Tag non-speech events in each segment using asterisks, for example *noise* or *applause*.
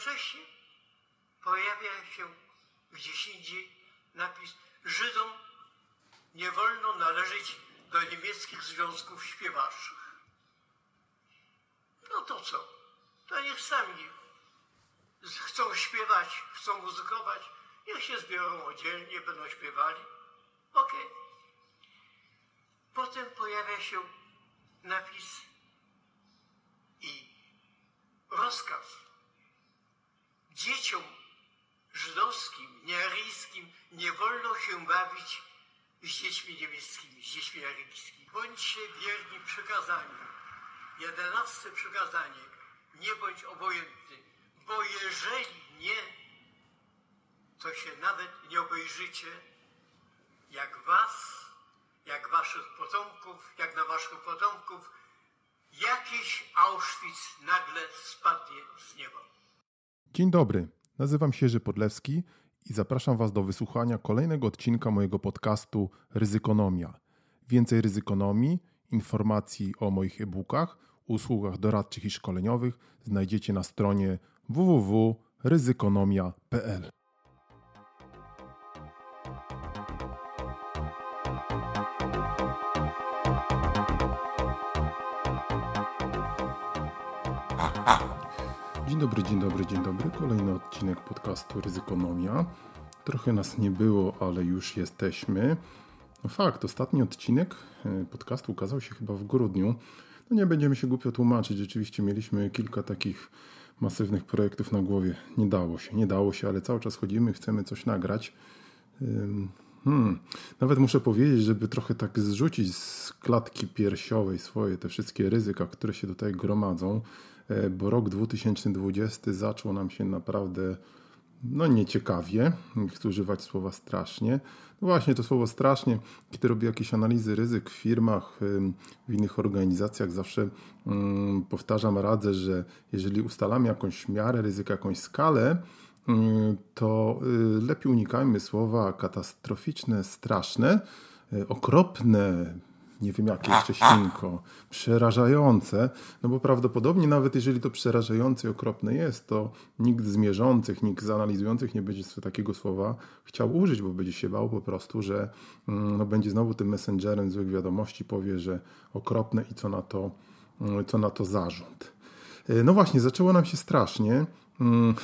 jednocześnie pojawia się gdzieś indziej napis Żydom nie wolno należeć do niemieckich związków śpiewaszych. No to co? To niech sami chcą śpiewać, chcą muzykować, niech się zbiorą oddzielnie, będą śpiewali. Okej. Okay. Potem pojawia się napis i rozkaz dzieciom żydowskim, niearyjskim nie wolno się bawić z dziećmi niemieckimi, z dziećmi aryjskimi. Bądźcie wierni przykazaniu. Jedenaste przykazanie. Nie bądź obojętny, bo jeżeli nie, to się nawet nie obejrzycie, jak was, jak waszych potomków, jak na waszych potomków, jakiś Auschwitz nagle spadnie z nieba. Dzień dobry, nazywam się Jerzy Podlewski i zapraszam Was do wysłuchania kolejnego odcinka mojego podcastu Ryzykonomia. Więcej ryzykonomii, informacji o moich e-bookach, usługach doradczych i szkoleniowych znajdziecie na stronie www.ryzykonomia.pl. dobry, dzień dobry, dzień dobry. Kolejny odcinek podcastu Ryzykonomia. Trochę nas nie było, ale już jesteśmy. No fakt, ostatni odcinek e, podcastu ukazał się chyba w grudniu. No nie będziemy się głupio tłumaczyć. Rzeczywiście mieliśmy kilka takich masywnych projektów na głowie. Nie dało się, nie dało się, ale cały czas chodzimy, chcemy coś nagrać. Hmm. Nawet muszę powiedzieć, żeby trochę tak zrzucić z klatki piersiowej swoje te wszystkie ryzyka, które się tutaj gromadzą, bo rok 2020 zaczął nam się naprawdę no nieciekawie, nie chcę używać słowa strasznie. No właśnie to słowo strasznie, kiedy robię jakieś analizy ryzyk w firmach, w innych organizacjach, zawsze powtarzam, radzę, że jeżeli ustalamy jakąś miarę ryzyka, jakąś skalę, to y, lepiej unikajmy słowa katastroficzne, straszne, y, okropne, nie wiem jakie jeszcze świnko, przerażające, no bo prawdopodobnie nawet jeżeli to przerażające i okropne jest, to nikt z mierzących, nikt z analizujących nie będzie takiego słowa chciał użyć, bo będzie się bał po prostu, że mm, no, będzie znowu tym messengerem złych wiadomości, powie, że okropne i co na to, mm, co na to zarząd. E, no właśnie, zaczęło nam się strasznie. Mm,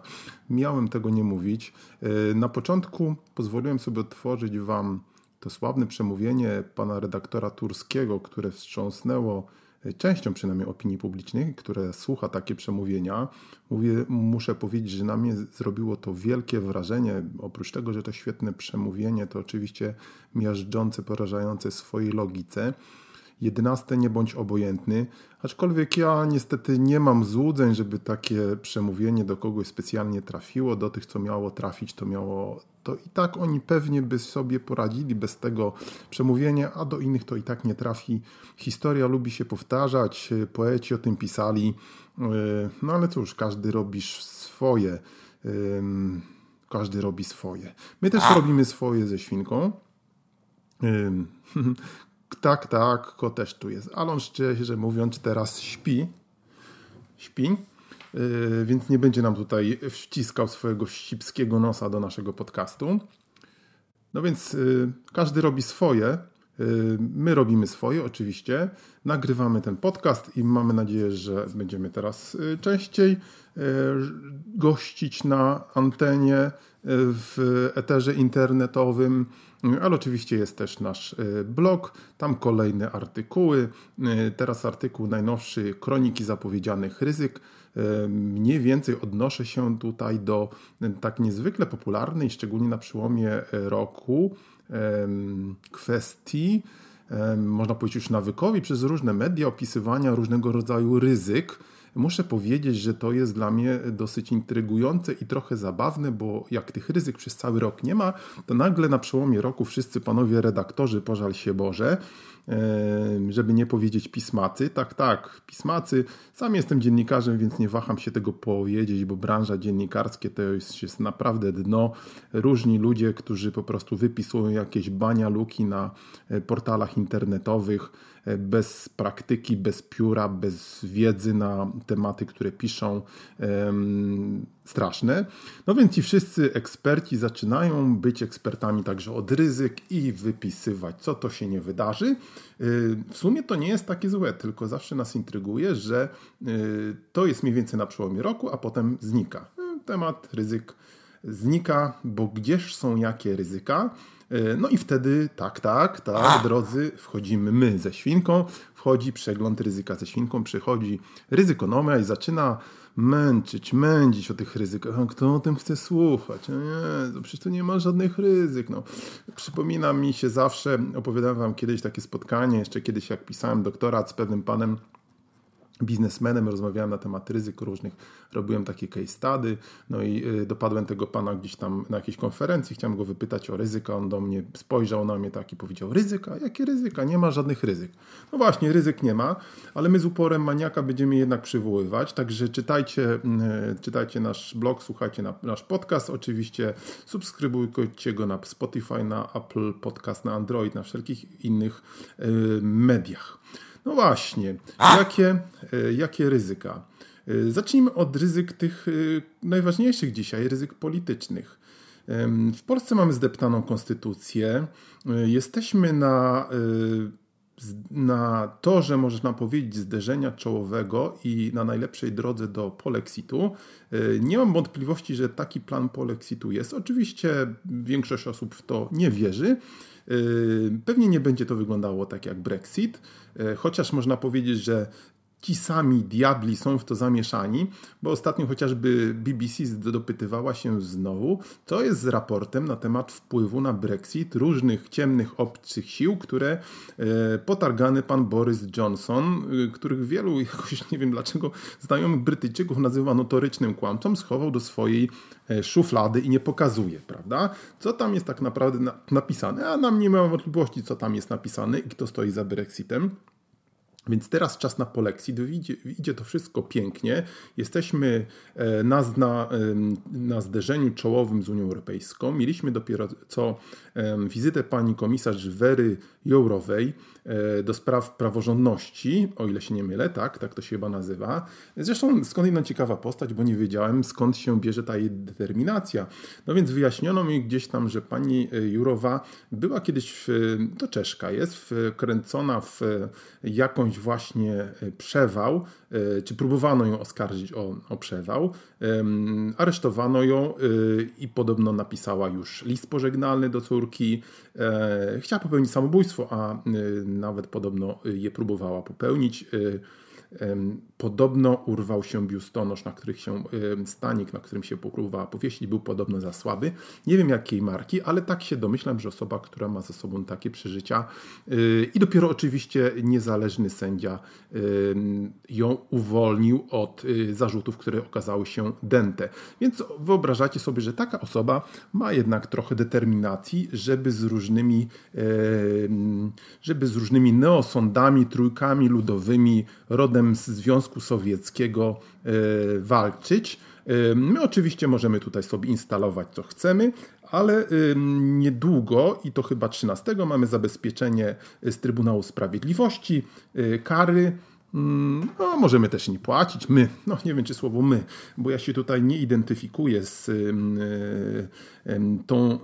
*laughs* miałem tego nie mówić. E, na początku pozwoliłem sobie otworzyć Wam to sławne przemówienie pana redaktora Turskiego, które wstrząsnęło e, częścią przynajmniej opinii publicznej, które słucha takie przemówienia, mówię, muszę powiedzieć, że na mnie zrobiło to wielkie wrażenie. Oprócz tego, że to świetne przemówienie, to oczywiście miażdżące, porażające swojej logice. Jedenaste, nie bądź obojętny. Aczkolwiek ja niestety nie mam złudzeń, żeby takie przemówienie do kogoś specjalnie trafiło. Do tych, co miało trafić, to miało. To i tak oni pewnie by sobie poradzili bez tego przemówienia, a do innych to i tak nie trafi. Historia lubi się powtarzać, poeci o tym pisali. Yy, no ale cóż, każdy robi swoje. Yy, każdy robi swoje. My też robimy swoje ze świnką. *laughs* Tak, tak, kot też tu jest. Ale on szczerze mówiąc teraz śpi. Śpi. Yy, więc nie będzie nam tutaj wciskał swojego ścipskiego nosa do naszego podcastu. No więc yy, każdy robi swoje. Yy, my robimy swoje, oczywiście. Nagrywamy ten podcast i mamy nadzieję, że będziemy teraz y, częściej y, gościć na antenie w eterze internetowym, ale oczywiście jest też nasz blog, tam kolejne artykuły. Teraz artykuł najnowszy Kroniki zapowiedzianych ryzyk. Mniej więcej odnoszę się tutaj do tak niezwykle popularnej, szczególnie na przełomie roku, kwestii, można powiedzieć już nawykowi, przez różne media opisywania różnego rodzaju ryzyk. Muszę powiedzieć, że to jest dla mnie dosyć intrygujące i trochę zabawne, bo jak tych ryzyk przez cały rok nie ma, to nagle na przełomie roku wszyscy panowie redaktorzy, pożal się Boże, żeby nie powiedzieć pismacy. Tak, tak, pismacy. Sam jestem dziennikarzem, więc nie waham się tego powiedzieć, bo branża dziennikarskie to jest, jest naprawdę dno. Różni ludzie, którzy po prostu wypisują jakieś bania luki na e, portalach internetowych, bez praktyki, bez pióra, bez wiedzy na tematy, które piszą, straszne. No więc ci wszyscy eksperci zaczynają być ekspertami także od ryzyk i wypisywać, co to się nie wydarzy. Y, w sumie to nie jest takie złe, tylko zawsze nas intryguje, że y, to jest mniej więcej na przełomie roku, a potem znika. Y, temat ryzyk znika, bo gdzież są jakie ryzyka? No i wtedy, tak, tak, tak, drodzy, wchodzimy my ze świnką, wchodzi przegląd ryzyka ze świnką, przychodzi ryzykonomia i zaczyna męczyć, mędzić o tych ryzykach. A kto o tym chce słuchać? No nie, to przecież tu nie ma żadnych ryzyk. No. Przypomina mi się zawsze, opowiadałem wam kiedyś takie spotkanie, jeszcze kiedyś jak pisałem doktorat z pewnym panem, biznesmenem, rozmawiałem na temat ryzyk różnych, robiłem takie case study, no i y, dopadłem tego pana gdzieś tam na jakiejś konferencji, chciałem go wypytać o ryzyka, on do mnie spojrzał na mnie tak i powiedział, ryzyka? Jakie ryzyka? Nie ma żadnych ryzyk. No właśnie, ryzyk nie ma, ale my z uporem maniaka będziemy jednak przywoływać, także czytajcie, y, czytajcie nasz blog, słuchajcie na, nasz podcast, oczywiście subskrybujcie go na Spotify, na Apple Podcast, na Android, na wszelkich innych y, mediach. No właśnie, jakie, e, jakie ryzyka? E, zacznijmy od ryzyk tych e, najważniejszych dzisiaj, ryzyk politycznych. W Polsce mamy zdeptaną konstytucję. Jesteśmy na, na torze, można powiedzieć, zderzenia czołowego i na najlepszej drodze do polexitu. Nie mam wątpliwości, że taki plan polexitu jest. Oczywiście większość osób w to nie wierzy. Pewnie nie będzie to wyglądało tak jak Brexit. E, chociaż można powiedzieć, że ci sami diabli są w to zamieszani, bo ostatnio chociażby BBC dopytywała się znowu, co jest z raportem na temat wpływu na Brexit różnych ciemnych obcych sił, które e, potargany pan Boris Johnson, e, których wielu, *laughs* jakoś nie wiem dlaczego, znajomych Brytyjczyków nazywa notorycznym kłamcą, schował do swojej szuflady i nie pokazuje, prawda? Co tam jest tak naprawdę napisane, a nam nie ma wątpliwości, co tam jest napisane i kto stoi za Brexitem. Więc teraz czas na polexit, idzie, idzie to wszystko pięknie. Jesteśmy e, na, na, na zderzeniu czołowym z Unią Europejską. Mieliśmy dopiero co wizytę pani komisarz Wery Jourowej e, do spraw praworządności, o ile się nie mylę, tak, tak to się chyba nazywa. Zresztą skądinąd ciekawa postać, bo nie wiedziałem skąd się bierze ta jej determinacja. No więc wyjaśniono mi gdzieś tam, że pani e, Jurowa była kiedyś, w, to Czeszka jest, wkręcona w jakąś właśnie e, przewał, czy próbowano ją oskarżyć o, o przewał. Aresztowano ją i podobno napisała już list pożegnalny do córki. Chciała popełnić samobójstwo, a nawet podobno je próbowała popełnić. Podobno urwał się biustonosz, na których się stanik, na którym się próbowała powiesić, był podobno za słaby. Nie wiem jakiej marki, ale tak się domyślam, że osoba, która ma ze sobą takie przeżycia y, i dopiero oczywiście niezależny sędzia ją uwolnił od y, zarzutów, które okazały się dęte. Więc wyobrażacie sobie, że taka osoba ma jednak trochę determinacji, żeby z różnymi, żeby z różnymi neosądami, trójkami ludowymi, rodem z Związku Sowieckiego e, walczyć. E, my oczywiście możemy tutaj sobie instalować co chcemy, ale e, niedługo, i to chyba 13, mamy zabezpieczenie z Trybunału Sprawiedliwości, kary. Mm, no, możemy też nie płacić. My, no nie wiem czy słowo my, bo ja się tutaj nie identyfikuję z tą,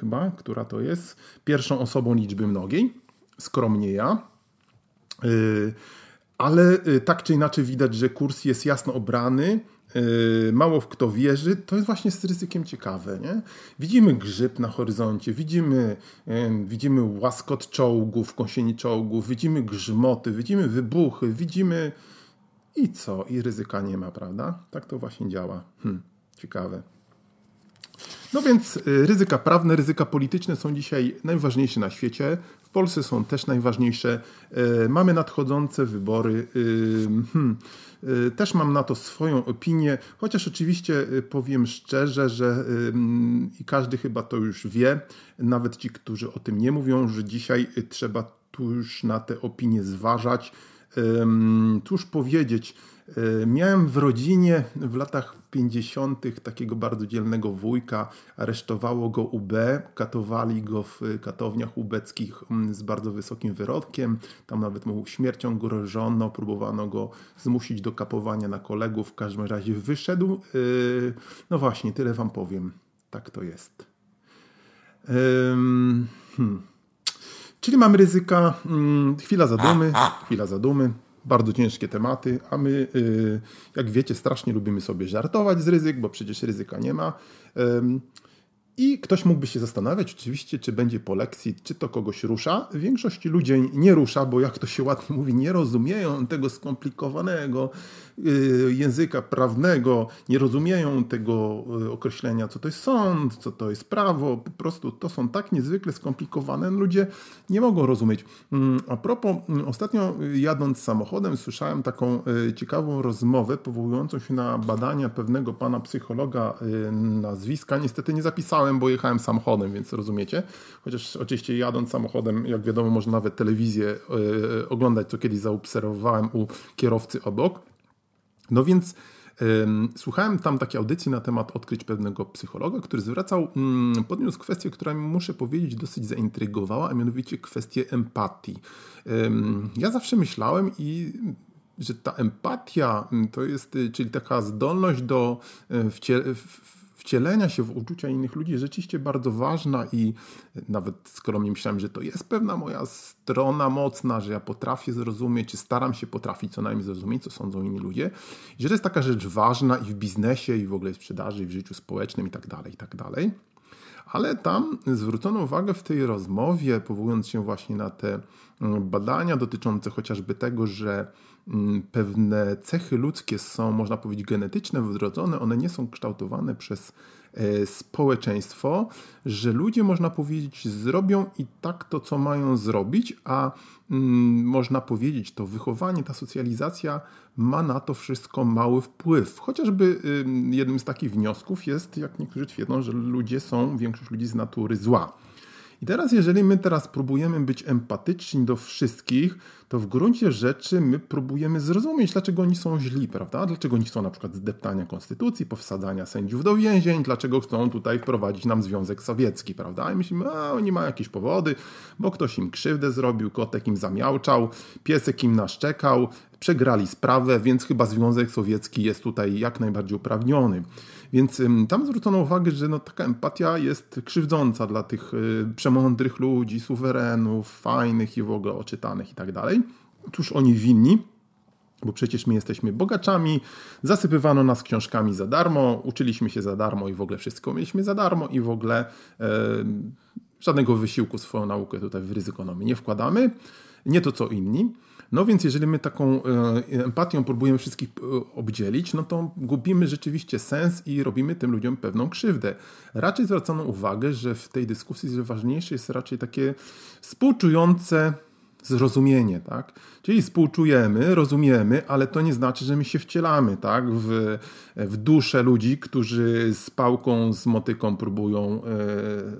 chyba, która to jest, pierwszą osobą liczby mnogiej, skromnie ja ale y, tak czy inaczej widać, że kurs jest jasno obrany, y, mało w kto wierzy, to jest właśnie z ryzykiem ciekawe. Nie? Widzimy grzyb na horyzoncie, widzimy, widzimy łaskot czołgów, kąsieni czołgów, widzimy grzmoty, widzimy wybuchy, widzimy i co? I ryzyka nie ma, prawda? Tak to właśnie działa. Hm, ciekawe. No więc y, ryzyka prawne, ryzyka polityczne są dzisiaj najważniejsze na świecie. Polsce są też najważniejsze. Y, mamy nadchodzące wybory. Y, hmm, też mam na to swoją opinię, chociaż oczywiście powiem szczerze, że i każdy chyba to już wie, nawet ci, którzy o tym nie mówią, że dzisiaj trzeba tu już na te opinie zważać Cóż powiedzieć, miałem w rodzinie w latach 50. takiego bardzo dzielnego wujka. Aresztowało go UB, katowali go w katowniach ubeckich mm, z bardzo wysokim wyrodkiem. Tam nawet mu śmiercią grożono, próbowano go zmusić do kapowania na kolegów. W każdym razie wyszedł. E, no właśnie, tyle wam powiem. Tak to jest. Hmm. Czyli mamy ryzyka. Hmm, chwila zadumy, chwila zadumy bardzo ciężkie tematy, a my, y, jak wiecie, strasznie lubimy sobie żartować z ryzyk, bo przecież ryzyka nie ma. I ktoś mógłby się zastanawiać oczywiście, czy będzie po lekcji, czy to kogoś rusza. W większości ludzi nie rusza, bo jak to się ładnie mówi, nie rozumieją tego skomplikowanego y, języka prawnego, nie rozumieją tego y, określenia, co to jest sąd, co to jest prawo. Po prostu to są tak niezwykle skomplikowane, ludzie nie mogą rozumieć. Mm, a propos, mm, ostatnio jadąc samochodem słyszałem taką y, ciekawą rozmowę powołującą się na badania pewnego pana psychologa nazwiska. Niestety nie zapisałem bo jechałem samochodem, więc rozumiecie. Chociaż oczywiście jadąc samochodem, jak wiadomo, można nawet telewizję yy, oglądać, co kiedyś zaobserwowałem u kierowcy obok. No więc Słuchałem tam takiej audycji na temat odkryć pewnego psychologa, który zwracał, mm, podniósł kwestię, która mi muszę powiedzieć dosyć zaintrygowała, a mianowicie kwestię empatii. Ja zawsze myślałem i że ta empatia mm, to jest, y, czyli taka zdolność do y, wcielenia wcielenia się w uczucia innych ludzi jest rzeczywiście bardzo ważna i nawet skromnie myślałem, że to jest pewna moja strona mocna, że ja potrafię zrozumieć, czy staram się potrafić co najmniej zrozumieć, co sądzą inni ludzie. Że to jest taka rzecz ważna i w biznesie, i w ogóle w sprzedaży, i w życiu społecznym i tak dalej, i tak dalej. Ale tam zwrócono uwagę w tej rozmowie, powołując się właśnie na te mm, badania dotyczące chociażby tego, że mm, pewne cechy ludzkie są, można powiedzieć, genetyczne, wrodzone, one nie są kształtowane przez społeczeństwo, że ludzie, można powiedzieć, zrobią i tak to, co mają zrobić, a mm, można powiedzieć, to wychowanie, ta socjalizacja ma na to wszystko mały wpływ. Chociażby jednym z takich wniosków jest, jak niektórzy twierdzą, że ludzie są, większość ludzi z natury zła. I teraz, jeżeli my teraz próbujemy być empatyczni do wszystkich, to w gruncie rzeczy my próbujemy zrozumieć, dlaczego oni są źli, prawda? Dlaczego oni chcą na przykład zdeptania konstytucji, powsadzania sędziów do więzień, dlaczego chcą tutaj wprowadzić nam Związek Sowiecki, prawda? I myślimy, a oni mają jakieś powody, bo ktoś im krzywdę zrobił, kotek im zamiałczał, piesek im naszczekał, przegrali sprawę, więc chyba Związek Sowiecki jest tutaj jak najbardziej uprawniony. Więc tam zwrócono uwagę, że no, taka empatia jest krzywdząca dla tych y, przemądrych ludzi, suwerenów, fajnych i w ogóle oczytanych i tak dalej. Cóż oni winni? Bo przecież my jesteśmy bogaczami, zasypywano nas książkami za darmo, uczyliśmy się za darmo i w ogóle wszystko mieliśmy za darmo i w ogóle e, żadnego wysiłku swoją naukę tutaj w ryzykonomii nie wkładamy. Nie to co inni. No więc jeżeli my taką e, empatią próbujemy wszystkich e, obdzielić, no to gubimy rzeczywiście sens i robimy tym ludziom pewną krzywdę. Raczej zwracano uwagę, że w tej dyskusji ważniejsze jest raczej takie współczujące zrozumienie, tak? Czyli współczujemy, rozumiemy, ale to nie znaczy, że my się wcielamy, tak? W, w duszę ludzi, którzy z pałką, z motyką próbują e,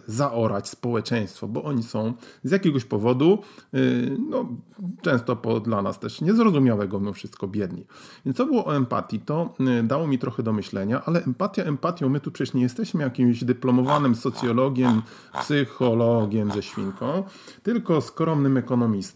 zaorać społeczeństwo, bo oni są z jakiegoś powodu, e, no, często po, dla nas też niezrozumiałego mimo wszystko biedni. Więc to było o empatii, to e, dało mi trochę do myślenia, ale empatia empatią, my tu przecież nie jesteśmy jakimś dyplomowanym socjologiem, psychologiem ze świnką, tylko skromnym ekonomistą,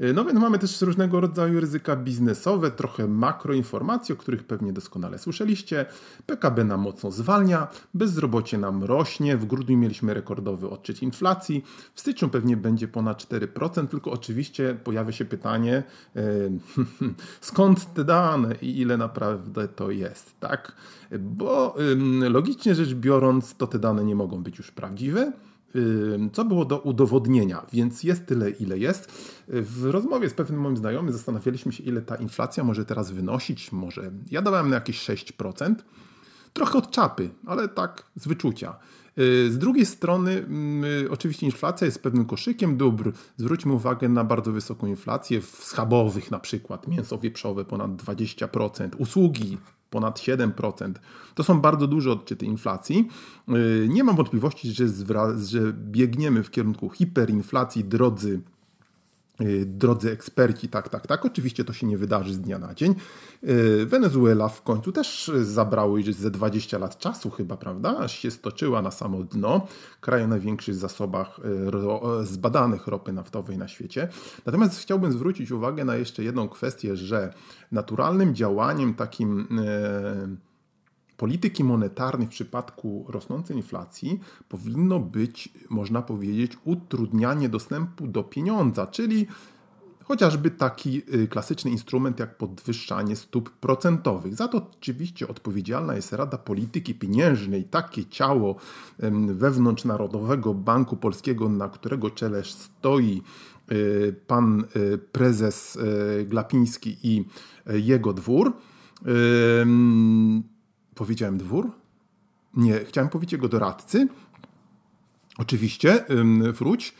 Y, no więc mamy też różnego rodzaju ryzyka biznesowe, trochę makroinformacji, o których pewnie doskonale słyszeliście. PKB nam mocno zwalnia, bezrobocie nam rośnie, w grudniu mieliśmy rekordowy odczyt inflacji, w styczniu pewnie będzie ponad 4%, tylko oczywiście pojawia się pytanie, y, *laughs* skąd te dane i ile naprawdę to jest, tak? Bo logicznie rzecz biorąc, to te dane nie mogą być już prawdziwe co było do udowodnienia, więc jest tyle, ile jest. W rozmowie z pewnym moim znajomym zastanawialiśmy się, ile ta inflacja może teraz wynosić. Może ja dawałem na jakieś 6%. Trochę od czapy, ale tak z wyczucia. Y, z drugiej strony, mm, y, oczywiście inflacja jest pewnym koszykiem dóbr. Zwróćmy uwagę na bardzo wysoką inflację w schabowych, na przykład mięso wieprzowe ponad 20%, usługi ponad 7%. To są bardzo duże odczyty inflacji. Y, nie mam wątpliwości, że, że biegniemy w kierunku hiperinflacji, drodzy drodzy eksperci, tak, tak, tak. Oczywiście to się nie wydarzy z dnia na dzień. Y, Wenezuela w końcu też zabrało już ze 20 lat czasu chyba, prawda? Aż się stoczyła na samo dno. Kraj o największych zasobach y, zbadanych ropy naftowej na świecie. Natomiast chciałbym zwrócić uwagę na jeszcze jedną kwestię, że naturalnym działaniem takim polityki monetarnej w przypadku rosnącej inflacji powinno być, można powiedzieć, utrudnianie dostępu do pieniądza, czyli chociażby taki y, klasyczny instrument jak podwyższanie stóp procentowych. Za to oczywiście odpowiedzialna jest Rada Polityki Pieniężnej, takie ciało wewnątrz Narodowego Banku Polskiego, na którego czele stoi y, pan y, prezes Glapiński i jego dwór. Powiedziałem dwór? Nie, chciałem powiedzieć jego doradcy. Oczywiście, wróć.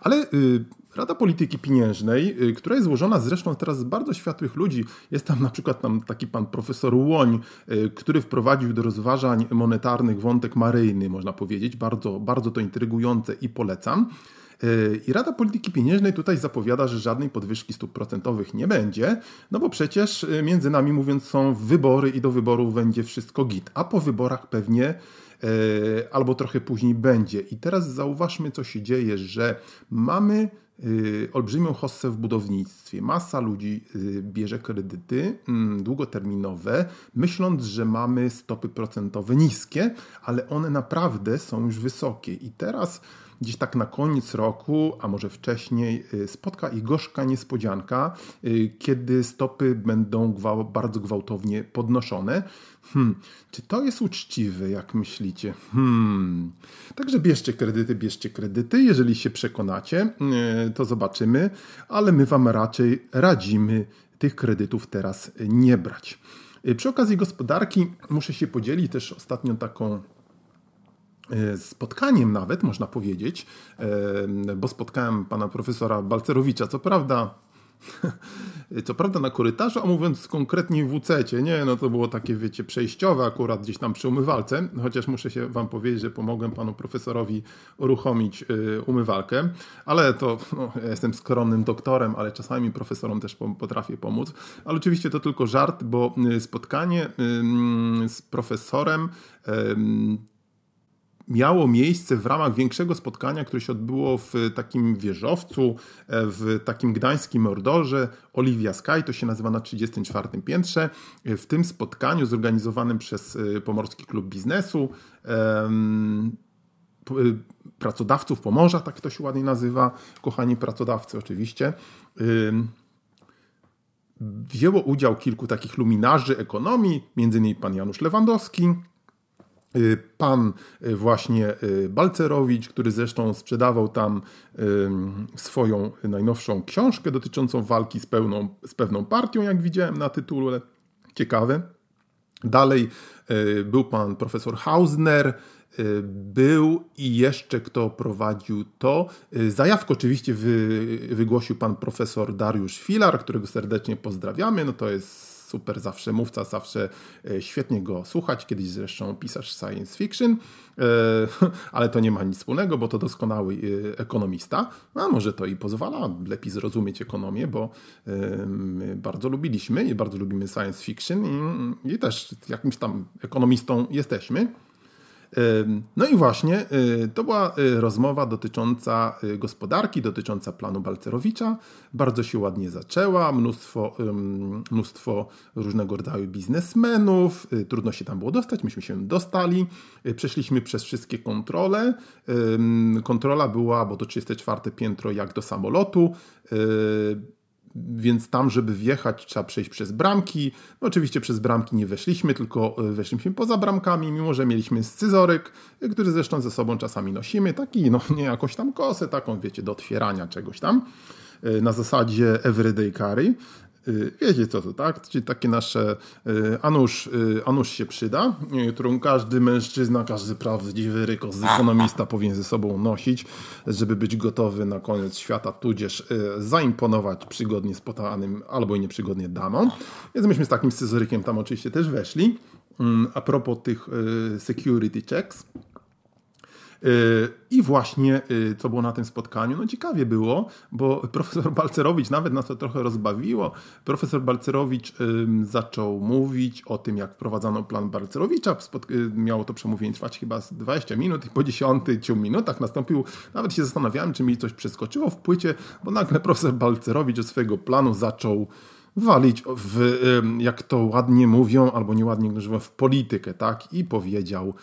Ale y, Rada Polityki Pieniężnej, y, która jest złożona zresztą teraz z bardzo światłych ludzi, jest tam na przykład tam taki pan profesor Łoń, y, który wprowadził do rozważań monetarnych wątek maryjny, można powiedzieć. Bardzo, bardzo to intrygujące i polecam. I Rada Polityki Pieniężnej tutaj zapowiada, że żadnej podwyżki stóp procentowych nie będzie, no bo przecież y, między nami mówiąc są wybory i do wyborów będzie wszystko git, a po wyborach pewnie y, albo trochę później będzie. I teraz zauważmy, co się dzieje, że mamy olbrzymią hossę w budownictwie. Masa ludzi bierze kredyty mm, długoterminowe, myśląc, że mamy stopy procentowe niskie, ale one naprawdę są już wysokie. I teraz gdzieś tak na koniec roku, a może wcześniej, y, spotka ich gorzka niespodzianka, y, kiedy stopy będą gwał bardzo gwałtownie podnoszone. Hmm, czy to jest uczciwe, jak myślicie? Hmm. Także bierzcie kredyty, bierzcie kredyty. Jeżeli się przekonacie, y, to zobaczymy, ale my Wam raczej radzimy tych kredytów teraz nie brać. Przy okazji gospodarki muszę się podzielić też ostatnio taką spotkaniem nawet, można powiedzieć, e, bo spotkałem pana profesora Balcerowicza, co prawda *laughs* co prawda na korytarzu, a mówiąc konkretnie w WC, nie, no to było takie, wiecie, przejściowe akurat gdzieś tam przy umywalce, chociaż muszę się wam powiedzieć, że pomogłem panu profesorowi uruchomić y, umywalkę, ale to, no, ja jestem skromnym doktorem, ale czasami profesorom też potrafię pomóc, ale oczywiście to tylko żart, bo spotkanie z profesorem miało miejsce w ramach większego spotkania, które się odbyło w takim wieżowcu, e, w takim gdańskim Mordorze, Olivia Sky, to się nazywa na 34 piętrze. E, w tym spotkaniu zorganizowanym przez e, Pomorski Klub Biznesu, pracodawców Pomorza, tak to się ładnie nazywa, kochani pracodawcy oczywiście, wzięło udział kilku takich luminarzy ekonomii, innymi pan Janusz Lewandowski, pan y, właśnie y, Balcerowicz, który zresztą sprzedawał tam swoją najnowszą książkę dotyczącą walki z, pełną, z pewną partią, jak widziałem na tytule. Ciekawe. Dalej był pan profesor Hausner, był i jeszcze kto prowadził to. Zajawkę oczywiście wy, wygłosił pan profesor Dariusz Filar, którego serdecznie pozdrawiamy. No to jest super zawsze mówca, zawsze e, świetnie go słuchać. Kiedyś zresztą pisarz science fiction, e, *laughs* ale to nie ma nic wspólnego, bo to doskonały e, ekonomista. A może to i pozwala lepiej zrozumieć ekonomię, bo bardzo lubiliśmy i bardzo lubimy science fiction i też jakimś tam ekonomistą jesteśmy. No i właśnie y, to była y, rozmowa dotycząca y, gospodarki, dotycząca planu Balcerowicza. Bardzo się ładnie zaczęła, mnóstwo, mnóstwo różnego rodzaju biznesmenów, trudno się tam było dostać, myśmy się dostali. Przeszliśmy przez wszystkie kontrole. Kontrola była, bo to 34 piętro jak do samolotu więc tam, żeby wjechać, trzeba przejść przez bramki. No oczywiście przez bramki nie weszliśmy, tylko e, weszliśmy poza bramkami, mimo że mieliśmy scyzoryk, e, który zresztą ze sobą czasami nosimy, taki, no nie jakąś tam kosę, taką, wiecie, do otwierania czegoś tam e, na zasadzie everyday carry. Y, wiecie co to, tak? Czyli takie nasze y, Anusz, y, Anusz się przyda, którą każdy mężczyzna, każdy prawdziwy rykos ekonomista powinien ze sobą nosić, żeby być gotowy na koniec świata, tudzież zaimponować przygodnie spotanym albo i nieprzygodnie damom. Więc myśmy z takim scyzorykiem tam oczywiście też weszli. Mm, a propos tych security checks, I właśnie, co było na tym spotkaniu? No ciekawie było, bo *laughs* profesor Balcerowicz nawet nas to trochę rozbawiło. Profesor Balcerowicz zaczął mówić o tym, jak wprowadzano plan Balcerowicza. Miało to przemówienie trwać chyba 20 minut i po *laughs* 10 minutach nastąpił, nawet się zastanawiałem, czy mi coś przeskoczyło w płycie, bo nagle profesor Balcerowicz ze swojego planu zaczął walić w, jak to ładnie mówią, albo nieładnie mówią, w politykę, tak? I powiedział,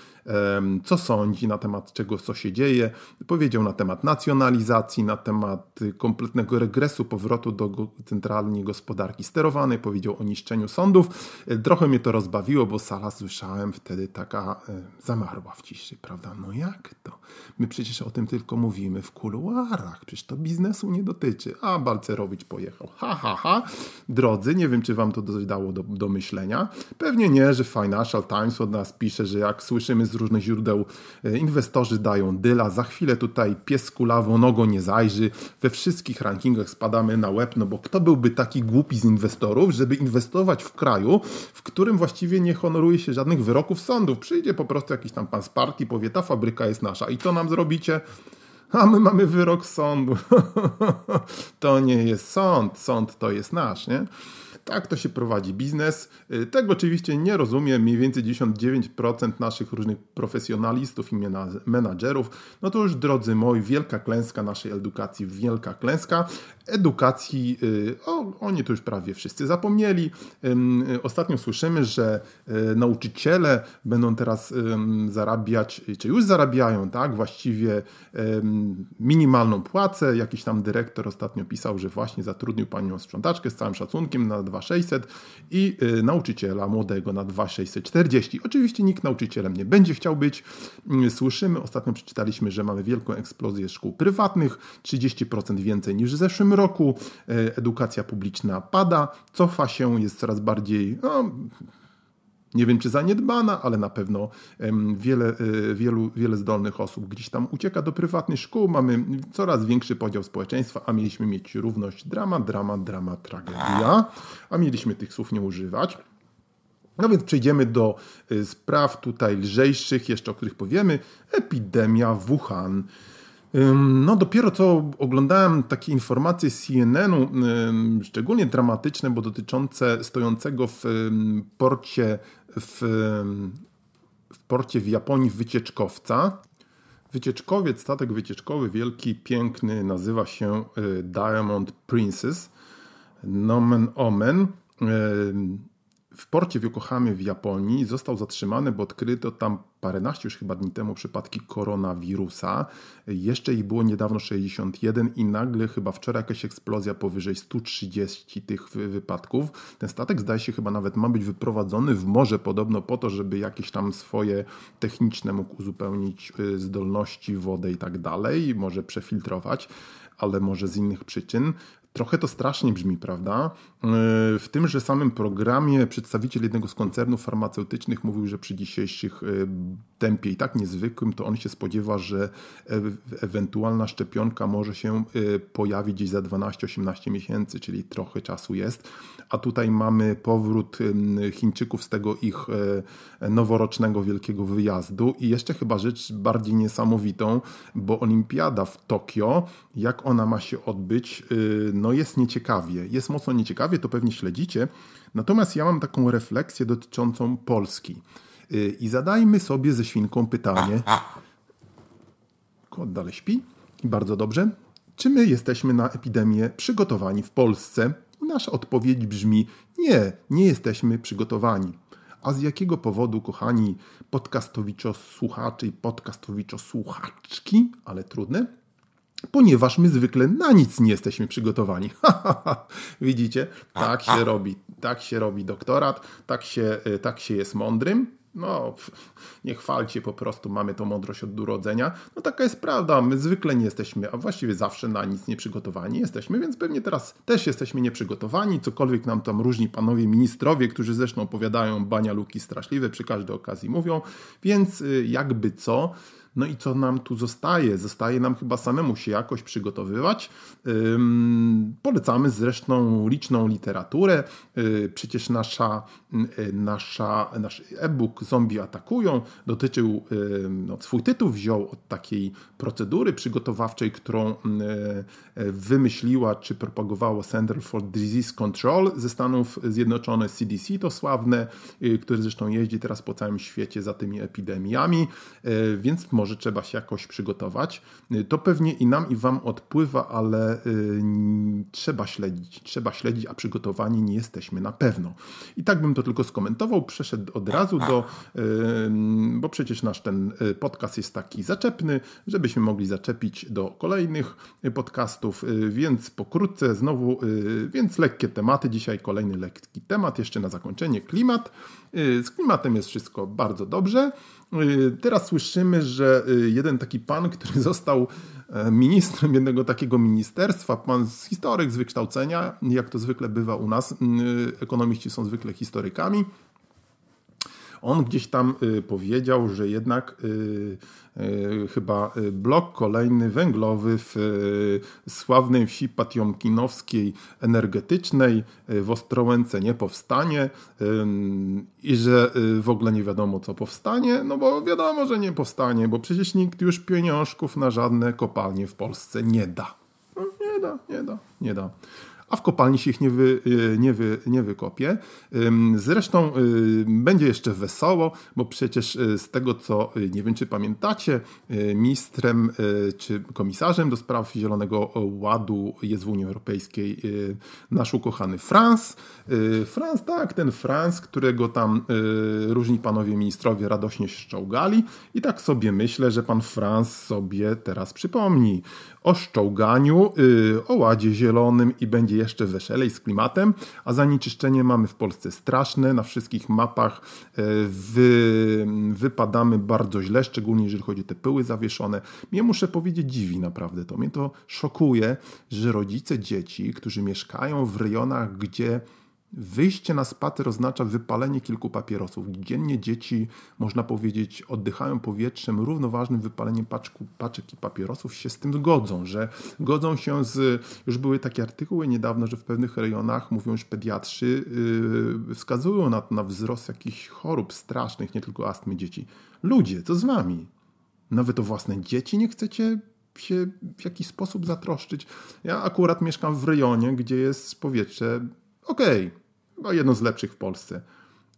co sądzi na temat czego, co się dzieje. Powiedział na temat nacjonalizacji, na temat kompletnego regresu, powrotu do centralnej gospodarki sterowanej. Powiedział o niszczeniu sądów. E, trochę mnie to rozbawiło, bo sala słyszałem wtedy taka e, zamarła w ciszy, prawda? No jak to? My przecież o tym tylko mówimy w kuluarach. Przecież to biznesu nie dotyczy. A Balcerowicz pojechał. Ha, ha, ha. Drodzy, nie wiem, czy wam to dało do, do myślenia. Pewnie nie, że Financial Times od nas pisze, że jak słyszymy z różnych źródeł e, inwestorzy dają dyla. Za chwilę tutaj pies kulawą nogą nie zajrzy. We wszystkich rankingach spadamy na łeb, no bo kto byłby taki głupi z inwestorów, żeby inwestować w kraju, w którym właściwie nie honoruje się żadnych wyroków sądów. Przyjdzie po prostu jakiś tam pan z partii, powie, ta fabryka jest nasza i to nam zrobicie? A my mamy wyrok sądu. *laughs* to nie jest sąd, sąd to jest nasz, nie? Tak to się prowadzi biznes. Y, tego oczywiście nie rozumie mniej więcej 99% naszych różnych profesjonalistów i menadżerów. No to już drodzy moi, wielka klęska naszej edukacji, wielka klęska edukacji, y, o, oni to już prawie wszyscy zapomnieli. Ostatnio słyszymy, że y, nauczyciele będą teraz zarabiać, czy już zarabiają, tak, właściwie minimalną płacę. Jakiś tam dyrektor ostatnio pisał, że właśnie zatrudnił panią sprzątaczkę z całym szacunkiem na 2600 i y, nauczyciela młodego na 2640. Oczywiście nikt nauczycielem nie będzie chciał być. Słyszymy, ostatnio przeczytaliśmy, że mamy wielką eksplozję szkół prywatnych, 30% więcej niż w zeszłym roku. E, edukacja publiczna pada, cofa się, jest coraz bardziej. No, nie wiem czy zaniedbana, ale na pewno wiele, e, wielu, wiele zdolnych osób gdzieś tam ucieka do prywatnych szkół. Mamy coraz większy podział społeczeństwa, a mieliśmy mieć równość drama, drama, drama, tragedia, a mieliśmy tych słów nie używać. No więc przejdziemy do e, spraw tutaj lżejszych, jeszcze o których powiemy. Epidemia Wuhan. No dopiero co oglądałem takie informacje z CNN-u, szczególnie dramatyczne, bo dotyczące stojącego w porcie w, w porcie w Japonii wycieczkowca. Wycieczkowiec, statek wycieczkowy wielki, piękny, nazywa się y, Diamond Princess. Nomen omen w porcie w Yokohamie w Japonii został zatrzymany, bo odkryto tam paręnaście już chyba dni temu przypadki koronawirusa. Jeszcze ich było niedawno 61 i nagle chyba wczoraj jakaś eksplozja powyżej 130 tych wypadków. Ten statek zdaje się chyba nawet ma być wyprowadzony w morze podobno po to, żeby jakieś tam swoje techniczne mógł uzupełnić y, zdolności, wodę i tak dalej, może przefiltrować ale może z innych przyczyn. Trochę to strasznie brzmi, prawda? E, w tymże samym programie przedstawiciel jednego z koncernów farmaceutycznych mówił, że przy dzisiejszych e, tempie i tak niezwykłym, to on się spodziewa, że ewentualna szczepionka może się e, pojawić gdzieś za 12-18 miesięcy, czyli trochę czasu jest. A tutaj mamy powrót Chińczyków z tego ich noworocznego wielkiego wyjazdu i jeszcze chyba rzecz bardziej niesamowitą, bo olimpiada w Tokio, jak ona ma się odbyć, no jest nieciekawie. Jest mocno nieciekawie, to pewnie śledzicie. Natomiast ja mam taką refleksję dotyczącą Polski. Y, I zadajmy sobie ze świnką pytanie. Kot dalej śpi. Bardzo dobrze. Czy my jesteśmy na epidemię przygotowani w Polsce? Nasza odpowiedź brzmi: nie, nie jesteśmy przygotowani. A z jakiego powodu, kochani podcastowiczo-słuchacze i podcastowiczo-słuchaczki, ale trudne, ponieważ my zwykle na nic nie jesteśmy przygotowani. *laughs* Widzicie? Tak się robi. Tak się robi doktorat, tak się, y, tak się jest mądrym. No, nie chwalcie, po prostu mamy tą mądrość od urodzenia. No taka jest prawda, my zwykle nie jesteśmy, a właściwie zawsze na nic nie przygotowani jesteśmy, więc pewnie teraz też jesteśmy nieprzygotowani, cokolwiek nam tam różni panowie ministrowie, którzy zresztą opowiadają bania luki straszliwe, przy każdej okazji mówią, więc y, jakby co, No i co nam tu zostaje? Zostaje nam chyba samemu się jakoś przygotowywać. Polecamy zresztą liczną literaturę. Y, przecież nasza, nasza, nasz e-book Zombie atakują dotyczył, no, swój tytuł wziął od takiej procedury przygotowawczej, którą y, wymyśliła czy propagowała Center for Disease Control ze Stanów Zjednoczonych, CDC to sławne, które zresztą jeździ teraz po całym świecie za tymi epidemiami, więc może trzeba się jakoś przygotować. Y, to pewnie i nam, i Wam odpływa, ale y, trzeba śledzić, trzeba śledzić, a przygotowani nie jesteśmy na pewno. I tak bym to tylko skomentował, przeszedł od razu do, bo przecież nasz ten podcast jest taki zaczepny, żebyśmy mogli zaczepić do kolejnych podcastów, więc pokrótce znowu, więc lekkie tematy. Dzisiaj kolejny lekki temat, jeszcze na zakończenie klimat. Z klimatem jest wszystko bardzo dobrze. Teraz słyszymy, że jeden taki pan, który *laughs* został e, ministrem jednego takiego ministerstwa, pan z historyk z wykształcenia, jak to zwykle bywa u nas, ekonomiści są zwykle historykami, on gdzieś tam y, powiedział, że jednak y, y, chyba blok kolejny węglowy w sławnej wsi patiomkinowskiej energetycznej w Ostrołęce nie powstanie i że w ogóle nie wiadomo co powstanie, no bo wiadomo, że nie powstanie, bo przecież nikt już pieniążków na żadne kopalnie w Polsce nie da. No, nie da, nie da, nie da a w kopalni się ich nie, wy, y, nie, wy, nie wykopie. Zresztą y, będzie jeszcze wesoło, bo przecież y, z tego co, nie wiem czy pamiętacie, ministrem czy komisarzem do spraw Zielonego Ładu jest w Unii Europejskiej nasz ukochany Franz. Franz, tak, ten Franz, którego tam różni panowie ministrowie radośnie szczołgali i tak sobie myślę, że pan Franz sobie teraz przypomni o szczołganiu, o ładzie zielonym i będzie jeszcze weselej z klimatem, a zanieczyszczenie mamy w Polsce straszne, na wszystkich mapach wy, wypadamy bardzo źle, szczególnie jeżeli chodzi o te pyły zawieszone. Mnie muszę powiedzieć dziwi naprawdę to. Mnie to szokuje, że rodzice dzieci, którzy mieszkają w rejonach, gdzie Wyjście na spacer oznacza wypalenie kilku papierosów. Dziennie dzieci, można powiedzieć, oddychają powietrzem równoważnym wypaleniem paczku, paczek i papierosów się z tym godzą, że godzą się z, już były takie artykuły niedawno, że w pewnych rejonach, mówią już pediatrzy, yy, wskazują na, na wzrost jakichś chorób strasznych, nie tylko astmy dzieci. Ludzie, co z wami? Nawet o własne dzieci nie chcecie się w jakiś sposób zatroszczyć. Ja akurat mieszkam w rejonie, gdzie jest powietrze okej, okay, chyba jedno z lepszych w Polsce.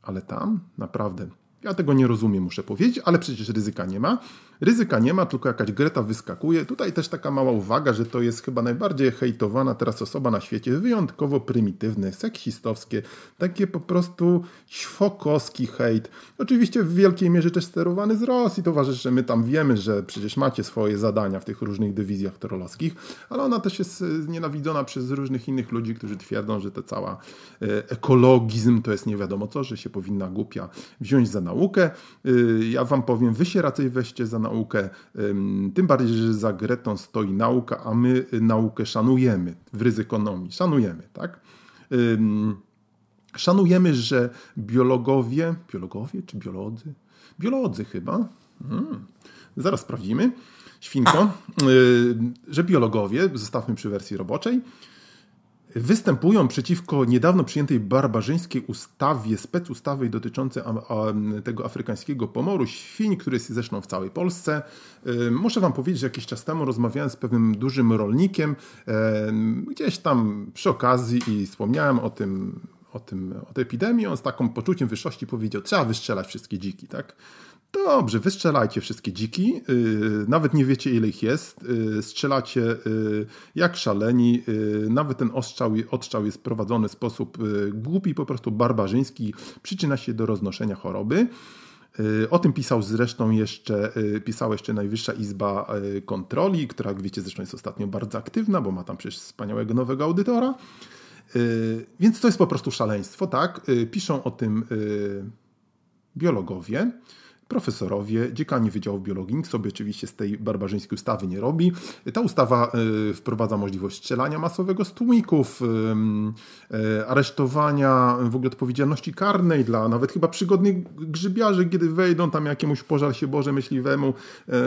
Ale tam naprawdę, ja tego nie rozumiem, muszę powiedzieć, ale przecież ryzyka nie ma. Ryzyka nie ma, tylko jakaś Greta wyskakuje. Tutaj też taka mała uwaga, że to jest chyba najbardziej hejtowana teraz osoba na świecie. Wyjątkowo prymitywne, seksistowskie, takie po prostu świokowski hejt. Oczywiście w wielkiej mierze też sterowany z Rosji. Towarzyszy, że my tam wiemy, że przecież macie swoje zadania w tych różnych dywizjach trollowskich, ale ona też jest znienawidzona przez różnych innych ludzi, którzy twierdzą, że to cała e, ekologizm to jest nie wiadomo co, że się powinna głupia wziąć za naukę. E, ja wam powiem, wy się raczej weźcie za naukę, tym bardziej, że za Gretą stoi nauka, a my naukę szanujemy w ryzykonomii. Szanujemy, tak? Szanujemy, że biologowie, biologowie czy biolodzy? Biolodzy chyba. Hmm. Zaraz sprawdzimy. Świnko, że biologowie, zostawmy przy wersji roboczej, występują przeciwko niedawno przyjętej barbarzyńskiej ustawie, specustawie dotyczącej tego afrykańskiego pomoru świń, który jest zresztą w całej Polsce. Muszę Wam powiedzieć, że jakiś czas temu rozmawiałem z pewnym dużym rolnikiem, gdzieś tam przy okazji i wspomniałem o tym, o, tym, o tej epidemii, on z taką poczuciem wyższości powiedział, trzeba wystrzelać wszystkie dziki, tak? Dobrze, wystrzelajcie wszystkie dziki, yy, nawet nie wiecie ile ich jest, yy, strzelacie yy, jak szaleni, y, nawet ten ostrzał, odstrzał jest prowadzony w sposób y, głupi, po prostu barbarzyński, przyczyna się do roznoszenia choroby. Y, o tym pisał zresztą jeszcze, pisała jeszcze Najwyższa Izba Kontroli, która jak wiecie zresztą jest ostatnio bardzo aktywna, bo ma tam przecież wspaniałego nowego audytora. Więc to jest po prostu szaleństwo, tak? Piszą o tym biologowie. Profesorowie, dziekani Wydziału Biologii. Nikt sobie oczywiście z tej barbarzyńskiej ustawy nie robi. Ta ustawa y, wprowadza możliwość strzelania masowego z tłumików, y, y, aresztowania, w ogóle odpowiedzialności karnej dla nawet chyba przygodnych grzybiarzy, kiedy wejdą tam jakiemuś pożar się Boże myśliwemu.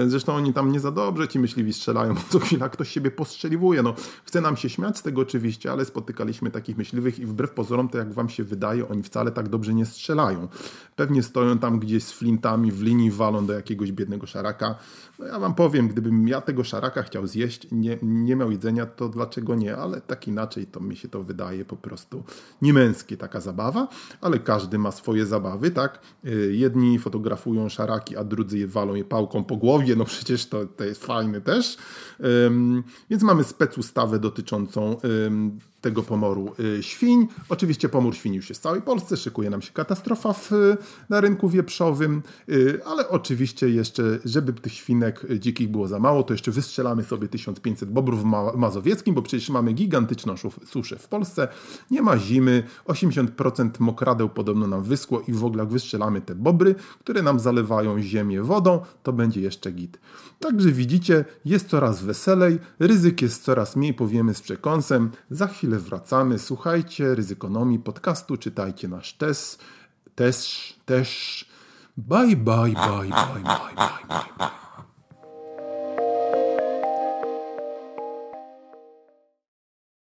Zresztą oni tam nie za dobrze ci myśliwi strzelają, bo co chwila ktoś siebie postrzeliwuje. No, chce nam się śmiać z tego oczywiście, ale spotykaliśmy takich myśliwych i wbrew pozorom, to jak wam się wydaje, oni wcale tak dobrze nie strzelają. Pewnie stoją tam gdzieś z flintami w linii walą do jakiegoś biednego szaraka. No ja wam powiem, gdybym ja tego szaraka chciał zjeść, nie, nie miał jedzenia, to dlaczego nie? Ale tak inaczej to mi się to wydaje po prostu niemęskie taka zabawa, ale każdy ma swoje zabawy, tak? Y, jedni fotografują szaraki, a drudzy je walą je pałką po głowie, no przecież to, to jest fajne też. Więc mamy specustawę dotyczącą tego pomoru y, świń. Oczywiście pomór świń już jest w całej Polsce, szykuje nam się katastrofa w, na rynku wieprzowym, y, ale oczywiście jeszcze, żeby tych świnek dzikich było za mało, to jeszcze wystrzelamy sobie 1500 bobrów Mazowieckim, bo przecież mamy gigantyczną suszę w Polsce, nie ma zimy, 80% mokradeł podobno nam wyschło i w ogóle jak wystrzelamy te bobry, które nam zalewają ziemię wodą, to będzie jeszcze git. Także widzicie, jest coraz weselej, ryzyk jest coraz mniej, powiemy z przekąsem. Za chwilę wracamy. Słuchajcie ryzykonomii podcastu, czytajcie nasz test, też, też. Bye, bye, bye, bye, bye, bye, bye. bye.